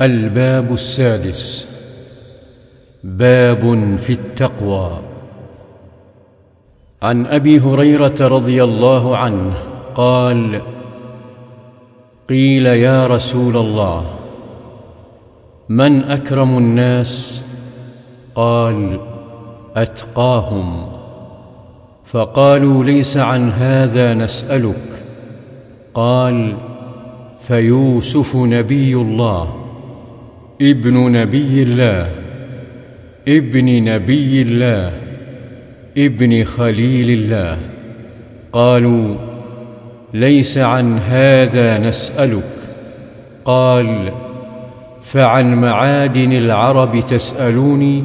الباب السادس. باب في التقوى. عن أبي هريرة رضي الله عنه قال قيل يا رسول الله من أكرم الناس؟ قال أتقاهم. فقالوا ليس عن هذا نسألك. قال فيوسف نبي الله. ابن نبي الله ابن نبي الله ابن خليل الله. قالوا ليس عن هذا نسألك. قال فعن معادن العرب تسألوني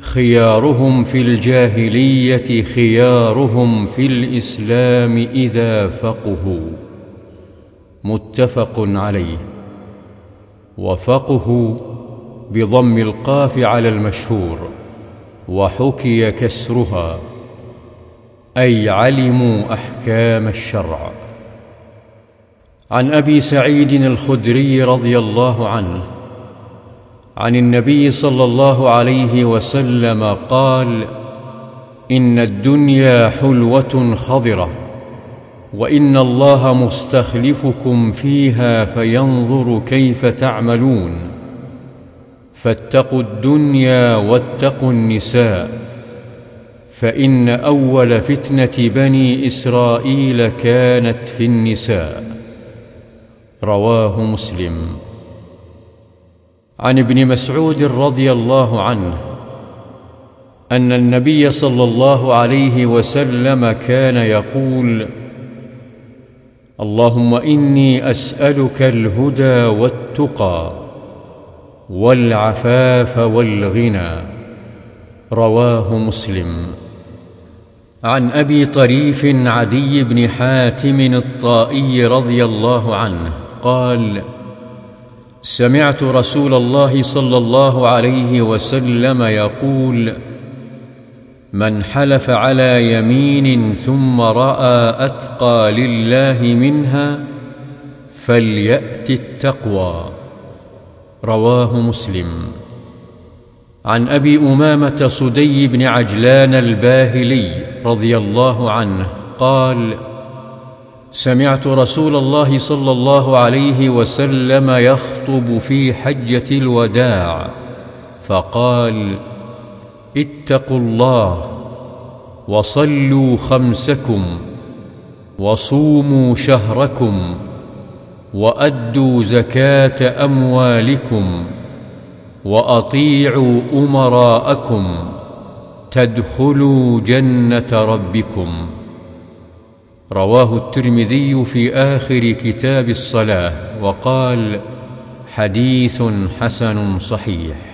خيارهم في الجاهلية خيارهم في الإسلام إذا فقهوا. متفق عليه. وفقه بضم القاف على المشهور وحكي كسرها أي علموا أحكام الشرع. عن أبي سعيد الخدري رضي الله عنه عن النبي صلى الله عليه وسلم قال إن الدنيا حلوة خضرة. وإن الله مستخلفكم فيها فينظر كيف تعملون فاتقوا الدنيا واتقوا النساء فإن أول فتنة بني إسرائيل كانت في النساء رواه مسلم عن ابن مسعود رضي الله عنه أن النبي صلى الله عليه وسلم كان يقول اللهم إني أسألك الهدى والتقى والعفاف والغنى رواه مسلم. عن أبي طريف عدي بن حاتم الطائي رضي الله عنه قال سمعت رسول الله صلى الله عليه وسلم يقول من حلف على يمين ثم رأى أتقى لله منها فليأت التقوى. رواه مسلم. عن أبي أمامة صدي بن عجلان الباهلي رضي الله عنه قال سمعت رسول الله صلى الله عليه وسلم يخطب في حجة الوداع فقال اتقوا الله وصلوا خمسكم وصوموا شهركم وأدوا زكاة أموالكم وأطيعوا أمراءكم تدخلوا جنة ربكم. رواه الترمذي في آخر كتاب الصلاة وقال حديث حسن صحيح.